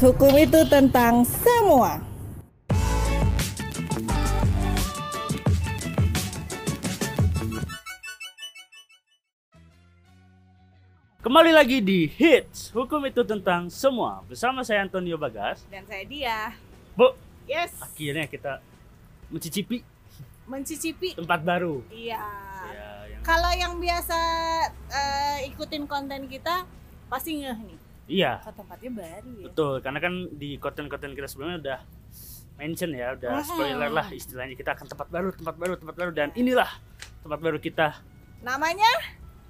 hukum itu tentang semua. Kembali lagi di Hits Hukum itu tentang semua Bersama saya Antonio Bagas Dan saya dia. Bu, Yes. akhirnya kita mencicipi Mencicipi. tempat baru Iya. ya, yang... Kalau yang biasa eh, ikutin konten kita pasti ngeh nih. Iya, Kok tempatnya baru ya? betul Karena kan di konten-konten kita sebelumnya udah mention ya Udah spoiler lah istilahnya Kita akan tempat baru, tempat baru, tempat baru Dan inilah tempat baru kita Namanya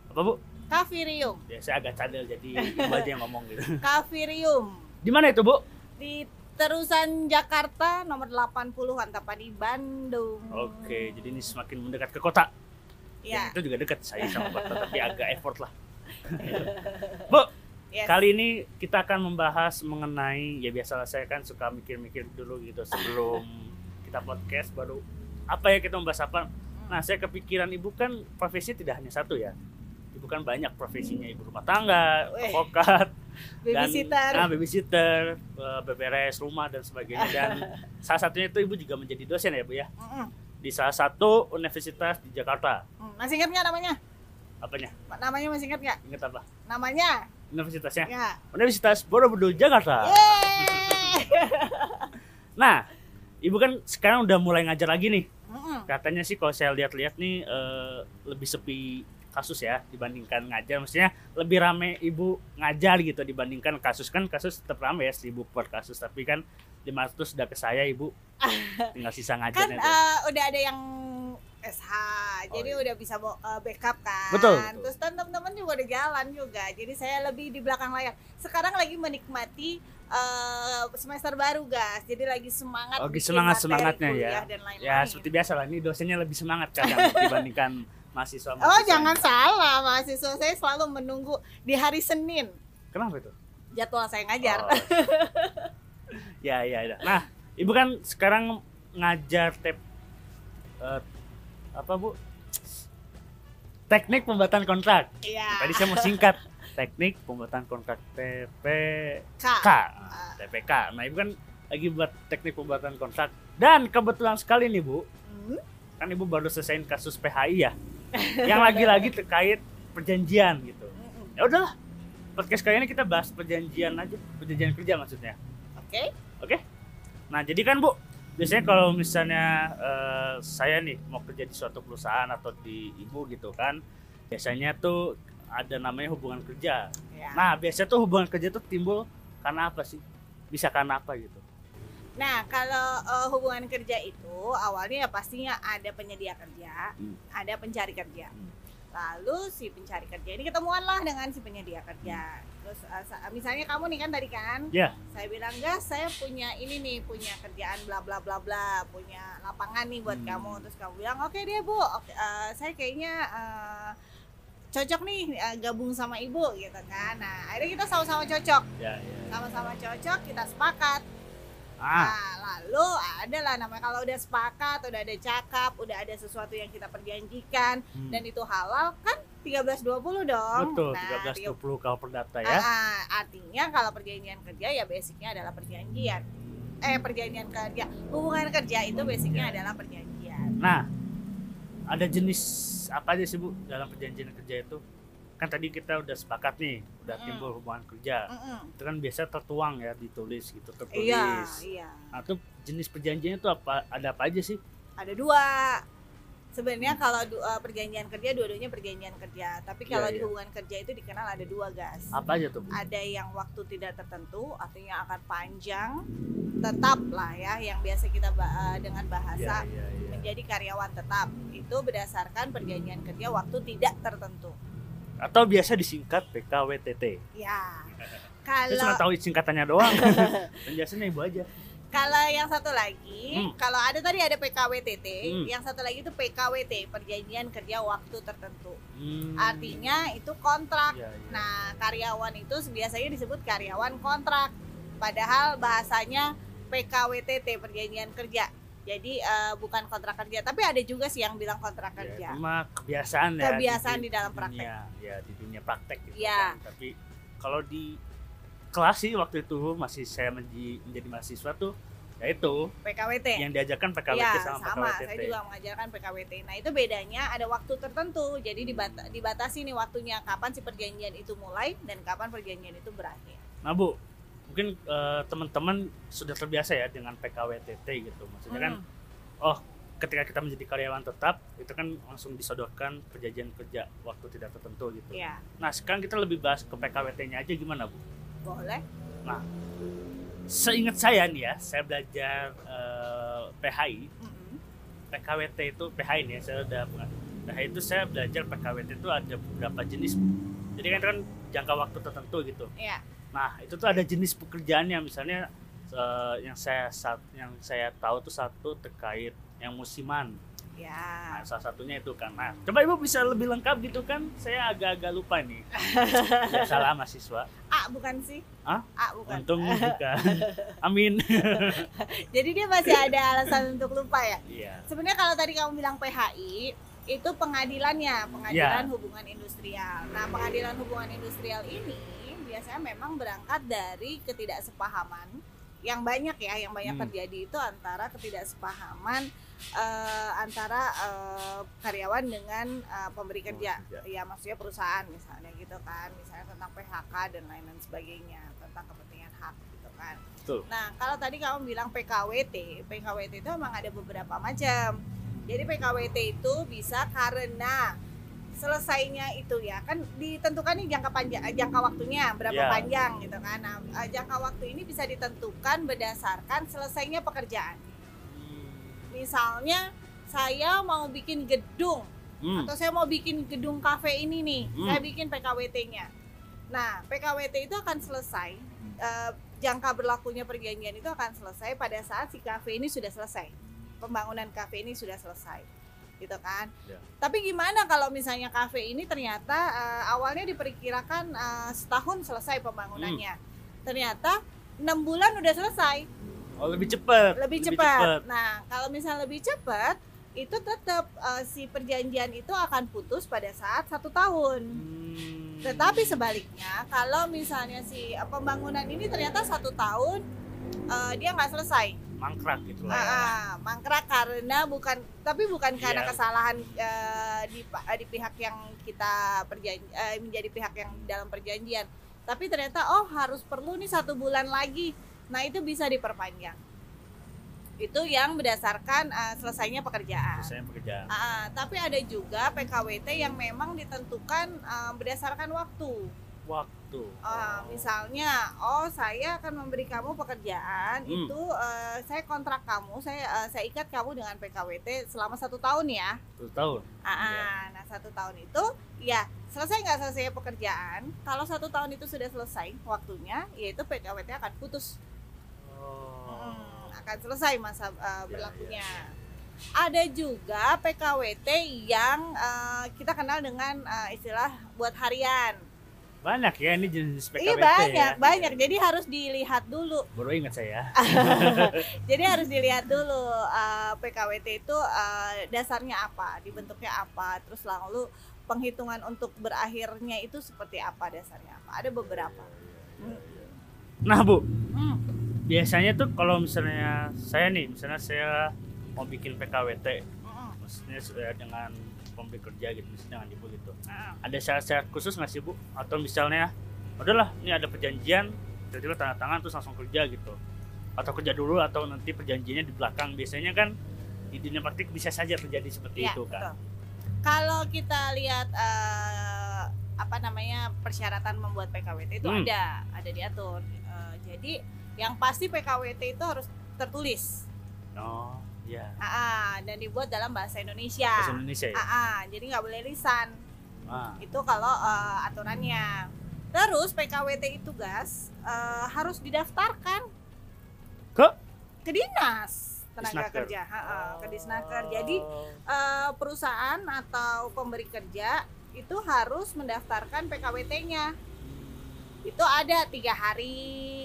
Apa Bu? Kafirium. Ya saya agak cadel jadi ibu aja yang ngomong gitu Kafirium Di mana itu Bu? di terusan Jakarta nomor 80-an tepat di Bandung. Oke, jadi ini semakin mendekat ke kota Ya. Itu juga dekat saya sama Bapak Tapi agak effort lah Bu, Yes. Kali ini kita akan membahas mengenai ya biasalah saya kan suka mikir-mikir dulu gitu sebelum kita podcast baru apa ya kita membahas apa. Nah saya kepikiran ibu kan profesinya tidak hanya satu ya. Ibu kan banyak profesinya ibu rumah tangga, advokat, babysitter. nah, babysitter, eh, beberes rumah dan sebagainya dan salah satunya itu ibu juga menjadi dosen ya bu ya di salah satu universitas di Jakarta. Mm, Masih ingat nggak namanya? Apanya? Namanya masih ingat nggak? Ingat apa? Namanya? Universitasnya? Ya. Universitas Borobudur Jakarta. Nah, ibu kan sekarang udah mulai ngajar lagi nih. Mm-mm. Katanya sih kalau saya lihat-lihat nih eh, lebih sepi kasus ya dibandingkan ngajar. Maksudnya lebih rame ibu ngajar gitu dibandingkan kasus kan kasus tetap rame ya seribu per kasus tapi kan 500 sudah ke saya ibu tinggal sisa kan ngajarnya tuh. eh, udah ada yang SH, Oh, jadi iya. udah bisa eh, backup kan. Betul. Terus teman-teman juga udah jalan juga. Jadi saya lebih di belakang layar. Sekarang lagi menikmati eh, semester baru, guys. Jadi lagi semangat. Bikin semangat semangatnya ya. Dan lain-lain. Ya seperti biasa lah ini dosennya lebih semangat kadang dibandingkan mahasiswa. Oh jangan salah, mahasiswa saya selalu menunggu di hari Senin Kenapa itu? jadwal saya ngajar. Oh. ya ya ya. Nah, ibu kan sekarang ngajar tep eh, apa bu? Teknik pembuatan kontrak. Iya. Tadi saya mau singkat. Teknik pembuatan kontrak TPK. Nah, TPK. Nah, ibu kan lagi buat teknik pembuatan kontrak. Dan kebetulan sekali nih bu, Hmm? kan ibu baru selesaiin kasus PHI ya, yang lagi-lagi terkait perjanjian gitu. Ya udahlah, podcast kali ini kita bahas perjanjian aja, perjanjian kerja maksudnya. Oke. Oke. Nah, jadi kan Bu, biasanya kalau misalnya eh, saya nih mau kerja di suatu perusahaan atau di Ibu gitu kan, biasanya tuh ada namanya hubungan kerja. Ya. Nah, biasanya tuh hubungan kerja tuh timbul karena apa sih? Bisa karena apa gitu? Nah, kalau eh, hubungan kerja itu awalnya ya pastinya ada penyedia kerja, Hmm. ada pencari kerja. Hmm. Lalu si pencari kerja ini ketemuan lah dengan si penyedia kerja. Terus sa- misalnya kamu nih kan tadi kan, Ya. saya bilang gas, saya punya ini nih, punya kerjaan bla bla bla bla, punya lapangan nih buat Hmm. kamu. Terus kamu bilang oke deh bu, oke, eh, saya kayaknya eh, cocok nih eh, gabung sama ibu gitu kan. Nah akhirnya kita sama-sama cocok, Ya, ya. sama-sama cocok, kita sepakat. Ah, Nah, lalu ada lah namanya kalau udah sepakat, udah ada cakap, udah ada sesuatu yang kita perjanjikan hmm. dan itu halal kan 1320 dong. betul, Nah, 1320 kalau perdata ya. Ah, artinya kalau perjanjian kerja ya basicnya adalah perjanjian. Eh perjanjian kerja, hubungan kerja itu basicnya Ya. adalah perjanjian. Nah, ada jenis apa aja sih Bu dalam perjanjian kerja itu? Kan tadi kita udah sepakat nih, udah Mm. timbul hubungan kerja. Mm-mm. Itu kan biasa tertuang ya, ditulis gitu, tertulis. Iya, iya. Nah, itu jenis perjanjiannya itu apa? Ada apa aja sih? Ada dua. Sebenarnya kalau du- eh, perjanjian kerja dua-duanya perjanjian kerja, tapi Iya, kalau di iya. hubungan kerja itu dikenal ada dua, gas. Apa aja tuh, ada yang waktu tidak tertentu artinya akan panjang tetap lah ya yang biasa kita eh, dengan bahasa Iya, iya, iya. menjadi karyawan tetap itu berdasarkan perjanjian kerja waktu tidak tertentu Atau biasa disingkat PKWTT. ya Saya cuma kalau tahu singkatannya doang. Penjelasannya Ibu aja. kalau yang satu lagi Hmm. kalau ada tadi ada PKWTT Hmm. yang satu lagi itu PKWT perjanjian kerja waktu tertentu Hmm. artinya itu kontrak Iya, iya. Nah, karyawan itu biasanya disebut karyawan kontrak. Padahal bahasanya PKWTT perjanjian kerja. Jadi eh, bukan kontrak kerja, tapi ada juga sih yang bilang kontrak Ya, kerja. itu mah kebiasaan ya. Kebiasaan di dalam dunia- praktek. Ya, di dunia praktek gitu Iya. kan. Tapi kalau di kelas sih waktu itu masih saya menji- menjadi mahasiswa tuh ya itu PKWT. yang diajarkan PKWT Ya, sama, sama. PKWTT. Saya juga mengajarkan PKWT. Nah, itu bedanya ada waktu tertentu. Jadi dibata- dibatasi nih waktunya kapan si perjanjian itu mulai dan kapan perjanjian itu berakhir. Nah bu, mungkin eh, teman-teman sudah terbiasa ya dengan PKWTT gitu. Maksudnya kan, Hmm. oh ketika kita menjadi karyawan tetap itu kan langsung disodorkan perjanjian kerja waktu tidak tertentu gitu. Iya, Nah sekarang kita lebih bahas ke PKWT-nya aja gimana bu? boleh. Seingat saya nih ya, saya belajar eh, PHI, Mm-mm. PKWT itu PHI nih ya, saya udah PHI itu saya belajar PKWT itu ada beberapa jenis. Bu. Jadi kan itu kan jangka waktu tertentu gitu. Iya. Nah, itu tuh ada jenis pekerjaannya misalnya eh, yang saya saat yang saya tahu tuh satu terkait yang musiman. Ya. Nah, salah satunya itu kan. Nah, coba Ibu bisa lebih lengkap gitu kan? Saya agak-agak lupa nih. ya salah mahasiswa. A bukan sih? Hah? A bukan. Untung bukan. Amin. Jadi dia masih ada alasan untuk lupa ya. Iya. Sebenarnya kalau tadi kamu bilang PHI itu pengadilannya, pengadilan Ya. hubungan industrial. Nah, pengadilan hubungan industrial ini biasanya memang berangkat dari ketidaksepahaman yang banyak ya, yang banyak Hmm. terjadi itu antara ketidaksepahaman eh, antara eh, karyawan dengan eh, pemberi kerja. kerja. Ya, maksudnya perusahaan misalnya gitu kan, misalnya tentang PHK dan lain-lain sebagainya, tentang kepentingan hak gitu kan. Betul. Nah, kalau tadi kamu bilang PKWT, PKWT itu memang ada beberapa macam. Jadi PKWT itu bisa karena selesainya itu ya kan ditentukan nih jangka panjang eh, jangka waktunya berapa Ya. panjang gitu kan. Nah, eh, jangka waktu ini bisa ditentukan berdasarkan selesainya pekerjaan. Misalnya saya mau bikin gedung Hmm. atau saya mau bikin gedung kafe ini nih, Hmm. saya bikin PKWT-nya. Nah, PKWT itu akan selesai eh, jangka berlakunya perjanjian itu akan selesai pada saat si kafe ini sudah selesai. Pembangunan kafe ini sudah selesai. Gitu kan? Ya. Tapi gimana kalau misalnya kafe ini ternyata eh, awalnya diperkirakan eh, setahun selesai pembangunannya. Ternyata enam bulan udah selesai Oh, lebih cepat. lebih cepat. Nah, kalau misalnya lebih cepat, itu tetap eh, si perjanjian itu akan putus pada saat satu tahun. Hmm. Tetapi sebaliknya, kalau misalnya si pembangunan ini ternyata satu tahun eh, dia nggak selesai, mangkrak gitu lah. Ah, ya. ah, mangkrak karena bukan, tapi bukan karena Iya. kesalahan eh, di eh, di pihak yang kita perjanji eh, menjadi pihak yang dalam perjanjian, tapi ternyata oh harus perlu nih satu bulan lagi, nah itu bisa diperpanjang. Itu yang berdasarkan eh, selesainya pekerjaan. Selesai pekerjaan. Ah, tapi ada juga PKWT yang memang ditentukan eh, berdasarkan waktu. Waktu. Oh. misalnya, oh saya akan memberi kamu pekerjaan Hmm. itu eh, saya kontrak kamu, saya eh, saya ikat kamu dengan PKWT selama satu tahun ya. Satu tahun. Ah, ah, nah satu tahun itu, ya selesai nggak selesai pekerjaan. Kalau satu tahun itu sudah selesai waktunya, yaitu PKWT akan putus, Oh. Hmm, akan selesai masa Ya, berlakunya. ya, ya. Ada juga PKWT yang eh, kita kenal dengan eh, istilah buat harian. Banyak ya ini jenis PKWT Iya banyak, ya. banyak. Jadi harus dilihat dulu. Baru ingat saya. Jadi harus dilihat dulu eh, PKWT itu eh, dasarnya apa, dibentuknya apa, terus lalu penghitungan untuk berakhirnya itu seperti apa dasarnya apa. Ada beberapa. Nah, Bu, Hmm. biasanya tuh kalau misalnya saya nih, misalnya saya mau bikin PKWT, Mm-mm. maksudnya saya dengan pemberi kerja gitu, misalnya dengan ibu gitu. Ada syarat-syarat khusus nggak sih Bu? Atau misalnya, udahlah, ini ada perjanjian, tiba-tiba tanda tangan terus langsung kerja gitu. Atau kerja dulu atau nanti perjanjiannya di belakang. Biasanya kan di dunia praktik bisa saja terjadi seperti Iya, itu kan. betul. Kalau kita lihat eh, apa namanya persyaratan membuat PKWT itu Hmm. ada, ada diatur. Eh, jadi yang pasti PKWT itu harus tertulis, Oh, iya. Ah, dan dibuat dalam bahasa Indonesia. Bahasa Indonesia ya. Ah, ah, jadi nggak boleh lisan. Ah. itu kalau eh, aturannya terus PKWT itu gas eh, harus didaftarkan Ke? ke dinas tenaga Disnaker. kerja Ha, ha, ke disnaker jadi eh, perusahaan atau pemberi kerja itu harus mendaftarkan PKWT-nya itu ada tiga hari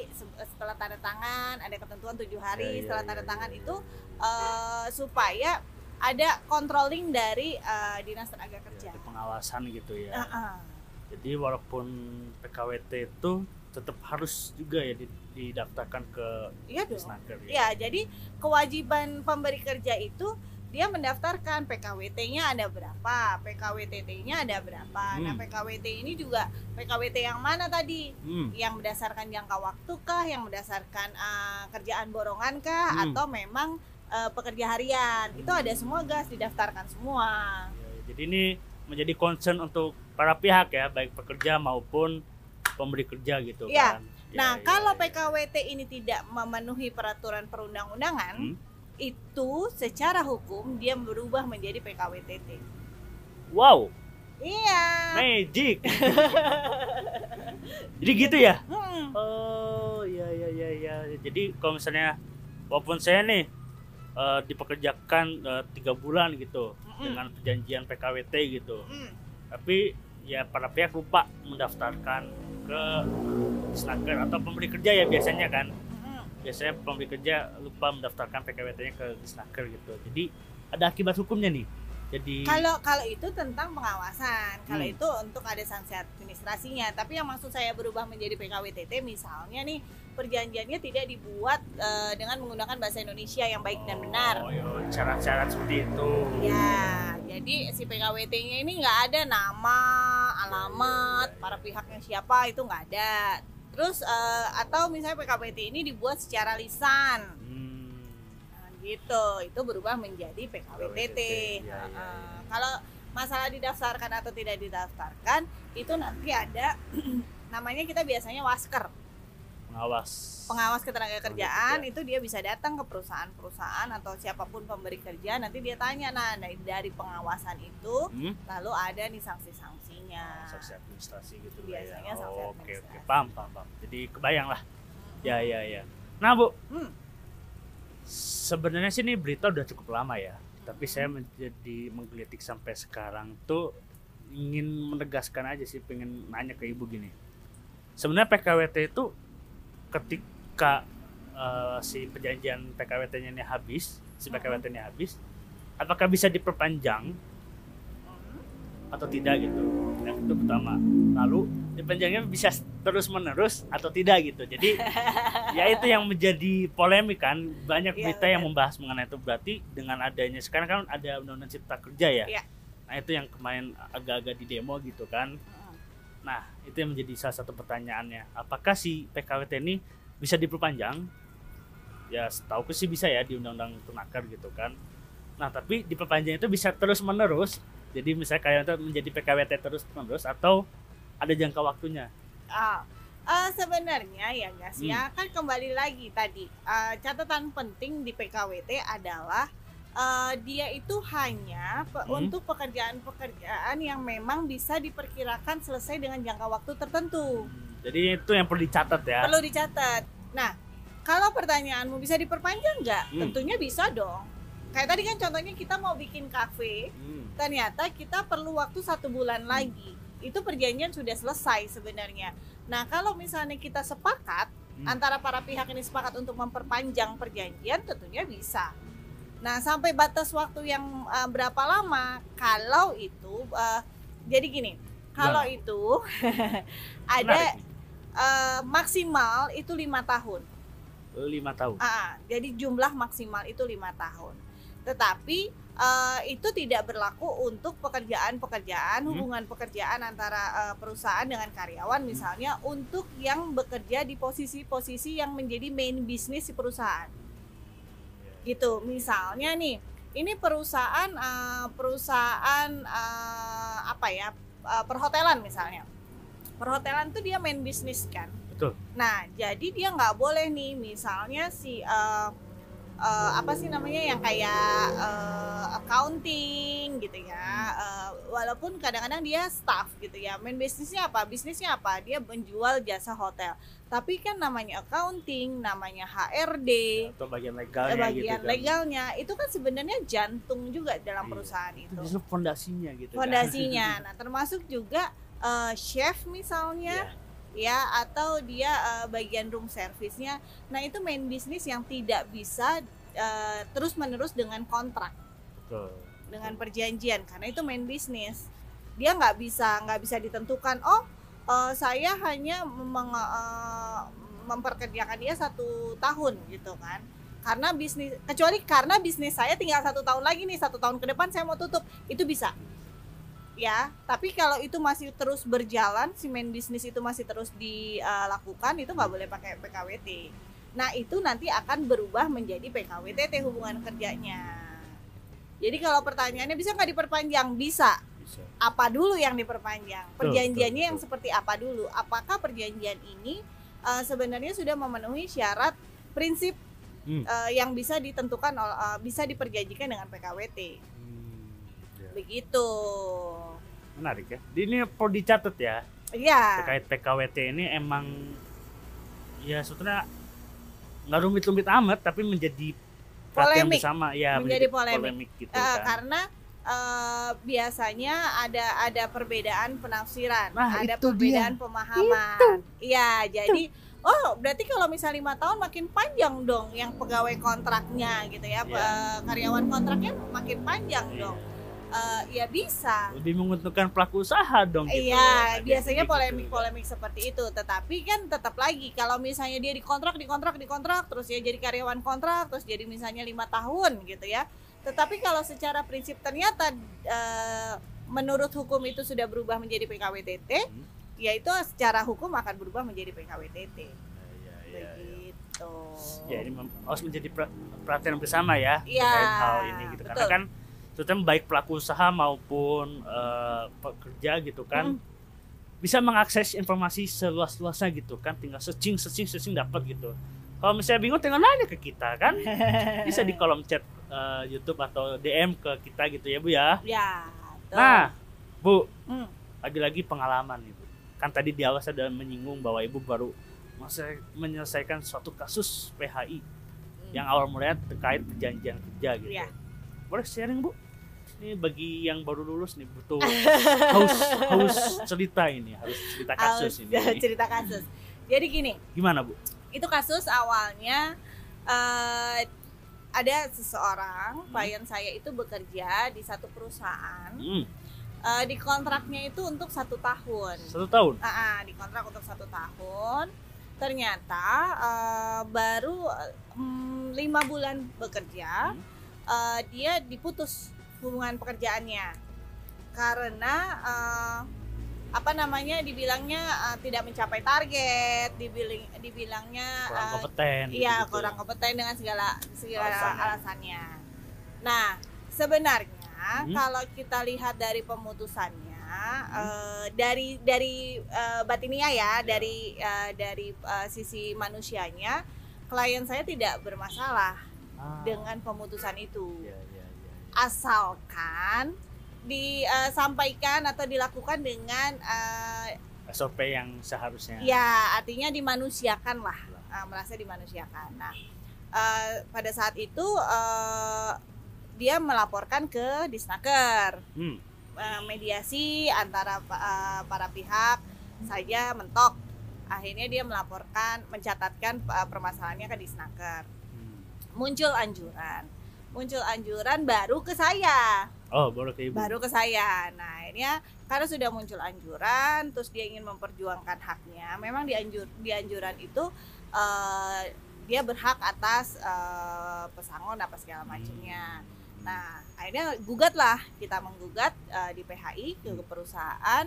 se- setelah tanda tangan ada ketentuan tujuh hari Ya, ya, setelah ya, tanda ya, tangan ya. itu eh, supaya ada controlling dari eh, dinas tenaga kerja Ya, pengawasan gitu ya. Ah, ah. Jadi walaupun PKWT itu tetap harus juga ya di- didaftarkan ke iya dong Snaker ya. ya jadi kewajiban pemberi kerja itu dia mendaftarkan PKWT-nya ada berapa, PKWTT-nya ada berapa. Nah, Hmm. PKWT ini juga PKWT yang mana tadi? Hmm. Yang berdasarkan jangka waktu kah, yang berdasarkan eh, kerjaan borongan kah, Hmm. atau memang eh, pekerja harian? Itu ada semua gas didaftarkan semua. Ya, jadi ini menjadi concern untuk para pihak ya, baik pekerja maupun pemberi kerja gitu Iya. kan. Ya, Nah, ya, kalau ya. PKWT ini tidak memenuhi peraturan perundang-undangan, Hmm. Itu secara hukum dia berubah menjadi PKWTT. wow, Iya. magic. jadi gitu ya? Hmm. Oh, iya iya iya iya. Jadi kalau misalnya walaupun saya nih eh, dipekerjakan eh, tiga bulan gitu Mm-mm. dengan perjanjian PKWT gitu, Hmm. tapi ya para pihak lupa mendaftarkan ke snaker atau pemberi kerja ya biasanya kan. Biasanya pemberi kerja lupa mendaftarkan PKWT-nya ke snaker gitu jadi ada akibat hukumnya nih jadi Kalau kalau itu tentang pengawasan, kalau Hmm. itu untuk ada sanksi administrasinya. Tapi yang maksud saya berubah menjadi PKWTT misalnya nih perjanjiannya tidak dibuat eh, dengan menggunakan bahasa Indonesia yang baik dan benar. oh, iya, syarat-syarat seperti itu Ya, jadi si PKWT-nya ini nggak ada nama, alamat, para pihaknya siapa itu nggak ada. Terus eh, atau misalnya PKWT ini dibuat secara lisan. Hmm, Nah, gitu itu berubah menjadi PKWTT Ya, ya, ya. Kalau masalah didaftarkan atau tidak didaftarkan itu nanti ada namanya kita biasanya wasker pengawas pengawas ketenaga kerjaan kerja. itu dia bisa datang ke perusahaan-perusahaan atau siapa pun pemberi kerja nanti dia tanya nah dari, pengawasan itu Hmm? lalu ada nih sanksi-sanksinya sanksi administrasi gitu Biasanya ya. sanksi Oh, oke oke. paham paham paham. Jadi kebayang lah. Ya ya ya. Nah bu. Hmm. sebenarnya sih ini berita udah cukup lama ya. Tapi saya menjadi menggelitik sampai sekarang tuh ingin menegaskan aja sih pengen nanya ke ibu gini. Sebenarnya PKWT itu ketika eh, si perjanjian PKWT-nya ini habis si PKWT-nya habis apakah bisa diperpanjang? Hmm. Atau tidak gitu. Yang itu pertama. Lalu dipanjangnya bisa terus menerus atau tidak gitu. Jadi ya itu yang menjadi polemik kan. Banyak Iya, berita yang benar. membahas mengenai itu. Berarti dengan adanya sekarang kan ada undang-undang cipta kerja ya. Iya. nah itu yang kemarin agak-agak di demo gitu kan. Nah itu yang menjadi salah satu pertanyaannya. Apakah si PKWT ini bisa diperpanjang? Ya setahu sih bisa ya di undang-undang tenaker gitu kan. Nah tapi diperpanjang itu bisa terus menerus jadi misalnya kayak itu menjadi PKWT terus menerus atau ada jangka waktunya Ah, eh, sebenarnya ya guys Hmm. ya kan kembali lagi tadi eh, catatan penting di PKWT adalah eh, dia itu hanya pe- Hmm. untuk pekerjaan-pekerjaan yang memang bisa diperkirakan selesai dengan jangka waktu tertentu. jadi itu yang perlu dicatat ya Perlu dicatat. Nah, kalau pertanyaanmu bisa diperpanjang nggak? Hmm. Tentunya bisa dong. Kayak tadi kan contohnya kita mau bikin kafe, Hmm. ternyata kita perlu waktu satu bulan lagi. Itu perjanjian sudah selesai sebenarnya. Nah, kalau misalnya kita sepakat Hmm. antara para pihak ini sepakat untuk memperpanjang perjanjian, tentunya bisa. Nah, sampai batas waktu yang uh, berapa lama? Kalau itu, uh, jadi gini, kalau Gimana? itu ada uh, maksimal itu lima tahun. lima tahun Ah, jadi jumlah maksimal itu lima tahun. Tetapi eh, itu tidak berlaku untuk pekerjaan-pekerjaan, Hmm. hubungan pekerjaan antara eh, perusahaan dengan karyawan, misalnya untuk yang bekerja di posisi-posisi yang menjadi main bisnis di perusahaan. Gitu, misalnya nih, ini perusahaan eh, perusahaan eh, apa ya eh, perhotelan misalnya. Perhotelan tuh dia main bisnis kan. betul Nah, jadi dia nggak boleh nih, misalnya si eh, eh, apa sih namanya yang kayak eh, accounting gitu ya. Eh, walaupun kadang-kadang dia staff gitu ya. Main bisnisnya apa? Bisnisnya apa? Dia menjual jasa hotel. Tapi kan namanya accounting, namanya HRD, atau bagian legalnya bagian gitu kan legalnya itu kan sebenarnya jantung juga dalam Iya. perusahaan itu itu. justru fondasinya gitu kan. Fondasinya. Nah, termasuk juga eh, chef misalnya Iya. Ya atau dia eh, bagian room service-nya. Nah, itu main bisnis yang tidak bisa terus menerus dengan kontrak, betul. Dengan perjanjian karena itu main bisnis. Dia nggak bisa nggak bisa ditentukan oh eh, saya hanya meng- eh, memperkerjakan dia satu tahun gitu kan. Karena bisnis kecuali karena bisnis saya tinggal satu tahun lagi nih satu tahun ke depan saya mau tutup. Itu bisa ya tapi kalau itu masih terus berjalan si main bisnis itu masih terus dilakukan itu nggak boleh pakai PKWT nah itu nanti akan berubah menjadi PKWTT hubungan kerjanya. Jadi kalau pertanyaannya bisa nggak diperpanjang? Bisa. Bisa. apa dulu yang diperpanjang? Perjanjiannya yang seperti apa dulu? Apakah perjanjian ini eh, sebenarnya sudah memenuhi syarat prinsip Hmm. eh, yang bisa ditentukan eh, bisa diperjanjikan dengan PKWT Hmm, ya. begitu Menarik ya. Ini perlu dicatat ya. iya terkait PKWT ini emang ya sebetulnya nggak rumit-rumit amat tapi menjadi perhatian Polemik. bersama ya Menjadi polemik. gitu Eh, kan. karena eh, biasanya ada ada perbedaan penafsiran Nah, ada itu perbedaan pemahaman iya jadi oh berarti kalau misalnya lima tahun makin panjang dong yang pegawai kontraknya gitu ya Iya. eh, karyawan kontraknya makin panjang Iya. dong Eh, ya bisa lebih menguntungkan pelaku usaha dong gitu Iya, ya. biasanya gitu. polemik-polemik seperti itu. Tetapi kan tetap lagi kalau misalnya dia dikontrak, dikontrak, dikontrak, terus ya jadi karyawan kontrak, terus jadi misalnya lima tahun gitu ya. Tetapi kalau secara prinsip ternyata eh, menurut hukum itu sudah berubah menjadi PKWTT, Hmm. ya itu secara hukum akan berubah menjadi PKWTT. Iya, iya, iya. Begitu. ya ini harus menjadi per- perhatian bersama ya Iya, terkait hal ini gitu karena betul. kan terutama baik pelaku usaha maupun eh, pekerja gitu kan Mm. bisa mengakses informasi seluas-luasnya gitu kan tinggal searching searching searching dapat gitu kalau misalnya bingung tinggal nanya ke kita kan bisa di kolom chat eh, YouTube atau DM ke kita gitu ya Bu ya Ya. betul. nah Bu Hmm. lagi-lagi pengalaman ibu kan tadi di awal saya sudah menyinggung bahwa ibu baru masa- menyelesaikan suatu kasus PHI yang awal mulanya terkait perjanjian kerja gitu Iya. boleh sharing bu ini bagi yang baru lulus nih butuh haus haus cerita ini harus cerita kasus Harus ini. cerita kasus. Jadi gini, gimana bu? itu kasus awalnya eh, ada seseorang klien saya itu bekerja di satu perusahaan hmm, eh, di kontraknya itu untuk satu tahun. Satu tahun? Ah, ah, di kontrak untuk satu tahun. Ternyata eh, baru mm, lima bulan bekerja Hmm. eh, dia diputus hubungan pekerjaannya karena eh, apa namanya dibilangnya eh, tidak mencapai target dibilang dibilangnya kurang eh, kompeten Iya, gitu-gitu. kurang kompeten dengan segala segala Alasannya. alasannya. Nah, sebenarnya Hmm. kalau kita lihat dari pemutusannya Hmm. eh, dari dari eh, batinia ya, Ya. dari eh, dari eh, sisi manusianya, klien saya tidak bermasalah Ah, dengan pemutusan itu. iya, iya. Asalkan disampaikan atau dilakukan dengan eh, SOP yang seharusnya Ya, artinya dimanusiakan lah, uh, merasa dimanusiakan. Nah, uh, pada saat itu uh, dia melaporkan ke Disnaker, Hmm, Uh, mediasi antara uh, para pihak saja mentok. Akhirnya dia melaporkan, mencatatkan uh, permasalahannya ke Disnaker. hmm. Muncul anjuran, muncul anjuran baru ke saya oh baru ke ibu baru ke saya. Nah, akhirnya karena sudah muncul anjuran, terus dia ingin memperjuangkan haknya. Memang di anjur di anjuran itu eh, dia berhak atas eh, pesangon apa segala macamnya. Nah, akhirnya gugatlah kita menggugat eh, di PHI ke perusahaan.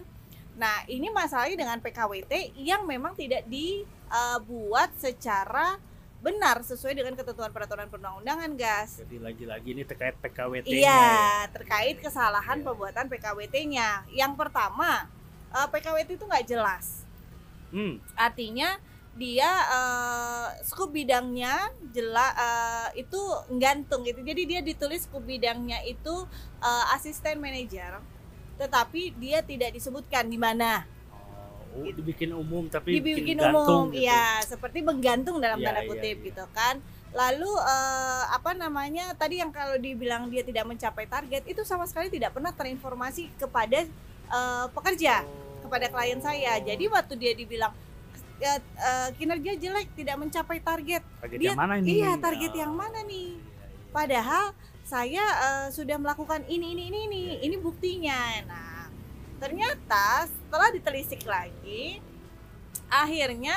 Nah, ini masalahnya dengan PKWT yang memang tidak dibuat secara benar sesuai dengan ketentuan peraturan perundang-undangan, gas. jadi lagi-lagi ini terkait PKWT -nya Iya, ya. terkait kesalahan Iya. pembuatan PKWT-nya. Yang pertama, eh, PKWT itu nggak jelas. hmm, Artinya dia eh, skup bidangnya jelas itu gantung gitu. Jadi dia ditulis skup bidangnya itu eh, asisten manajer, tetapi dia tidak disebutkan di mana. Oh, dibikin umum tapi Dibikin bikin umum, gitu. ya seperti menggantung dalam Iya, tanda iya, kutip iya. gitu kan. Lalu eh, apa namanya tadi yang kalau dibilang dia tidak mencapai target itu sama sekali tidak pernah terinformasi kepada eh, pekerja Oh. kepada klien saya. Jadi waktu dia dibilang "Ya, eh, kinerja jelek tidak mencapai target, target dia- yang mana ini iya, target Oh, yang mana nih? iya, iya. padahal saya eh, sudah melakukan ini ini ini ini ini buktinya. Nah ternyata setelah ditelisik lagi akhirnya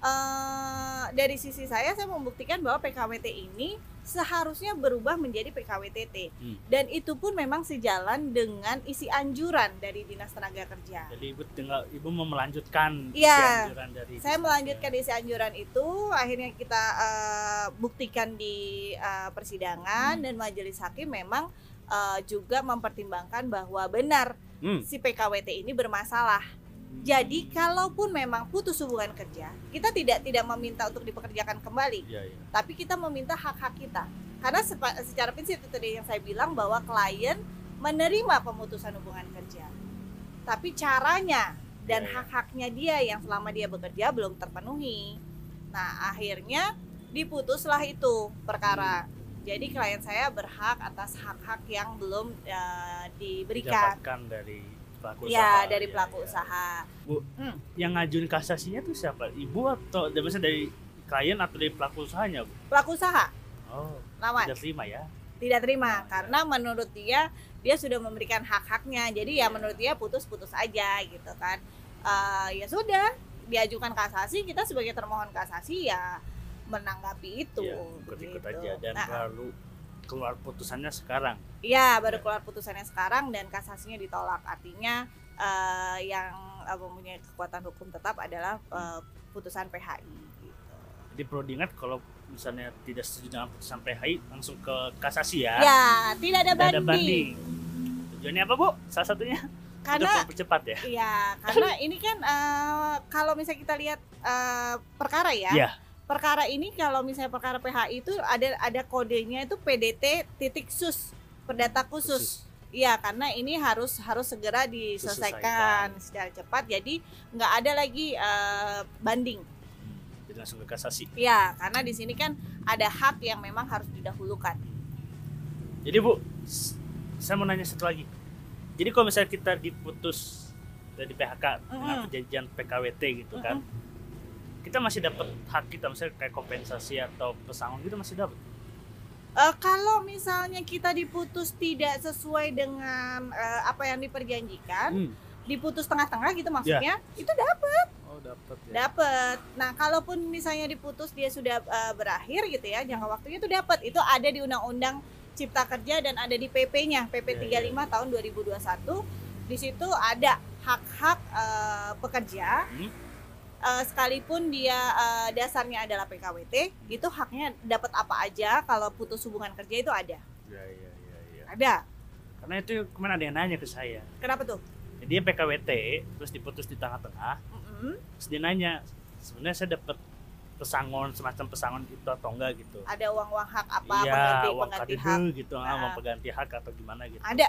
eh, dari sisi saya saya membuktikan bahwa PKWT ini seharusnya berubah menjadi PKWTT Hmm. dan itu pun memang sejalan dengan isi anjuran dari Dinas Tenaga Kerja. Jadi ibu tinggal ibu mau melanjutkan isi Iya. anjuran dari Saya Dinas melanjutkan isi anjuran itu, akhirnya kita eh, buktikan di eh, persidangan Hmm. dan majelis hakim memang eh, juga mempertimbangkan bahwa benar Hmm. si PKWT ini bermasalah. Jadi kalaupun memang putus hubungan kerja, kita tidak tidak meminta untuk dipekerjakan kembali, Iya, iya. tapi kita meminta hak-hak kita. Karena sepa- secara prinsip itu tadi yang saya bilang bahwa klien menerima pemutusan hubungan kerja. Tapi caranya dan iya. hak-haknya dia yang selama dia bekerja belum terpenuhi. Nah, akhirnya diputuslah itu perkara. Jadi klien saya berhak atas hak-hak yang belum eh, diberikan. Didapatkan dari pelaku Ya, usaha. dari Iya, pelaku iya. usaha. Yang ngajuin kasasinya tuh siapa? Ibu atau dari maksudnya dari klien atau dari pelaku usahanya, Bu? Pelaku usaha Oh, lawan tidak terima ya. tidak terima Oh, iya. karena menurut dia dia sudah memberikan hak-haknya. Jadi ya menurut dia putus-putus aja gitu kan. Eh, ya sudah diajukan kasasi kita sebagai termohon kasasi ya menanggapi itu. Iya, ikut-ikut gitu. aja dan Nah, baru keluar putusannya sekarang. Iya, baru keluar putusannya sekarang dan kasasinya ditolak. Artinya eh, yang eh, mempunyai kekuatan hukum tetap adalah eh, putusan PHI. Gitu. Jadi perlu diingat kalau misalnya tidak setuju dengan putusan PHI langsung ke kasasi ya. Ya, tidak ada Tidak ada banding. banding. Tujuannya apa, Bu? Salah satunya Karena untuk ya. Iya, karena ini kan eh, kalau misalnya kita lihat eh, perkara ya, Iya. Perkara ini kalau misalnya perkara PHI itu ada ada kodenya itu PDT titik sus perdata khusus. Iya, karena ini harus harus segera diselesaikan secara cepat. Jadi nggak ada lagi eh, banding. Hmm, Jadi langsung ke kasasi. Iya, karena di sini kan ada hak yang memang harus didahulukan. Jadi Bu, saya mau nanya satu lagi. Jadi kalau misalnya kita diputus dari PHK dengan Mm-mm. perjanjian PKWT gitu kan, kita masih dapat hak kita misalnya kayak kompensasi atau pesangon gitu masih dapat. Eh, kalau misalnya kita diputus tidak sesuai dengan eh, apa yang diperjanjikan, Hmm. diputus tengah-tengah gitu maksudnya, itu dapat Oh dapat ya. dapat. Nah, kalaupun misalnya diputus dia sudah eh, berakhir gitu ya, jangka waktunya itu dapat. Itu ada di Undang-Undang Cipta Kerja dan ada di PP-nya, PP Ya, 35 tahun 2021. Di situ ada hak-hak eh, pekerja Hmm. Eh, sekalipun dia eh, dasarnya adalah PKWT, itu haknya dapat apa aja kalau putus hubungan kerja itu ada. Ya, ya, ya, ya. Ada. Karena itu ke mana ada yang nanya ke saya. Kenapa tuh? Jadi dia PKWT terus diputus di tengah-tengah, Mm-mm. terus dia nanya sebenarnya saya dapat pesangon semacam pesangon itu atau enggak gitu. Ada uang-uang hak apa Iya, pengganti uang pengganti hak. gitu, ah, Nah. mau pengganti hak atau gimana gitu. Ada.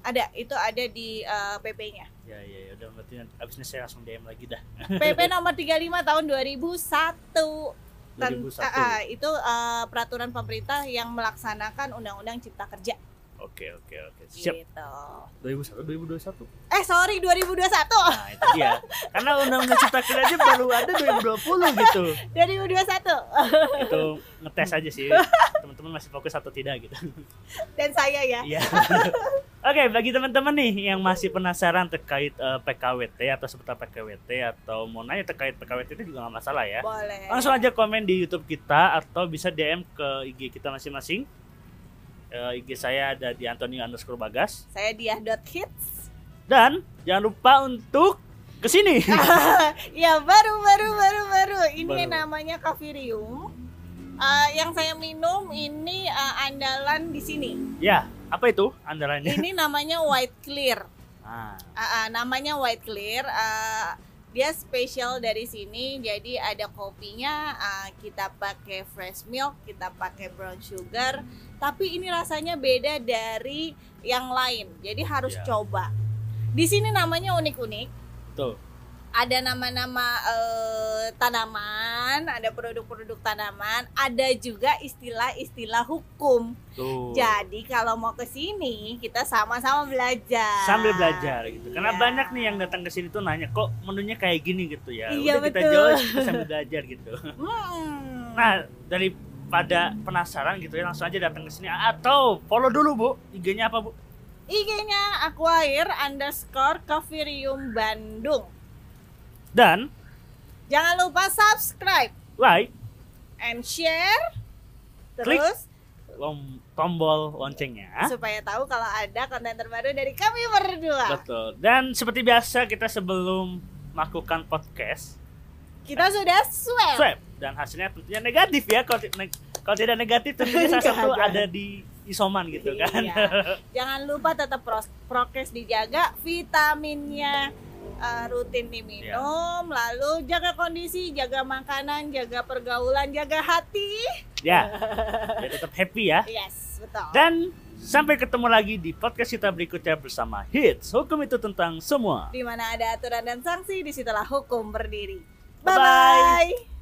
Ada, itu ada di eh, PP-nya. Ya, ya, ya, udah berarti nanti abis ini saya langsung DM lagi dah. PP nomor 35 tahun 2001. Ten- 2001. ah, ah, itu eh, peraturan pemerintah yang melaksanakan Undang-Undang Cipta Kerja. Oke, oke, oke. Siap. Gitu. 2001, 2021. Eh, sorry 2021. Nah, itu dia. Karena undang-undang cipta kerja aja baru ada 2020 gitu. 2021. Itu ngetes aja sih. Teman-teman masih fokus atau tidak gitu. Dan saya ya. Iya. Oke, bagi teman-teman nih yang masih penasaran terkait eh, PKWT atau seputar PKWT atau mau nanya terkait PKWT itu juga nggak masalah ya. Boleh. Langsung aja komen di YouTube kita atau bisa DM ke IG kita masing-masing. Eh, IG saya ada di Antonio underscore Bagas. Saya dia.hits. Dan jangan lupa untuk ke sini. ya, baru baru baru baru. Ini Baru. namanya Kafirium. Eh, yang saya minum ini eh, andalan di sini. ya, apa itu andalannya? Ini namanya White Clear. Ah, Ah, ah, namanya White Clear. ah, dia spesial dari sini. Jadi ada kopinya. ah, kita pakai fresh milk, kita pakai brown sugar. Tapi ini rasanya beda dari yang lain. Jadi harus Ya. coba. Di sini namanya unik-unik. tuh. Ada nama-nama eh, tanaman, ada produk-produk tanaman, ada juga istilah-istilah hukum. Tuh. Jadi kalau mau ke sini kita sama-sama belajar. sambil belajar gitu. Karena Iya. banyak nih yang datang ke sini tuh nanya kok menunya kayak gini gitu ya. Iya, Udah kita betul. jawab kita sambil belajar gitu. Hmm. Nah, daripada penasaran gitu ya langsung aja datang ke sini atau follow dulu Bu. IG-nya apa Bu? IG-nya Aquair underscore Coffeerium Bandung. Dan Jangan lupa subscribe like, and share. Klik. Terus lom- tombol loncengnya. supaya tahu kalau ada konten terbaru dari kami berdua. Betul. Dan seperti biasa kita sebelum melakukan podcast Kita sudah swab. swab dan hasilnya tentunya negatif ya. Kalau neg- kalau tidak negatif tentunya salah satu ada. di isoman gitu kan. Iya. Jangan lupa tetap pros- prokes dijaga, vitaminnya eh, rutin diminum, lalu jaga kondisi, jaga makanan, jaga pergaulan, jaga hati. ya. Biar tetap happy ya. Yes, betul. Dan sampai ketemu lagi di podcast kita berikutnya bersama Hits. Hukum itu tentang semua. Di mana ada aturan dan sanksi, di situlah hukum berdiri. Bye-bye.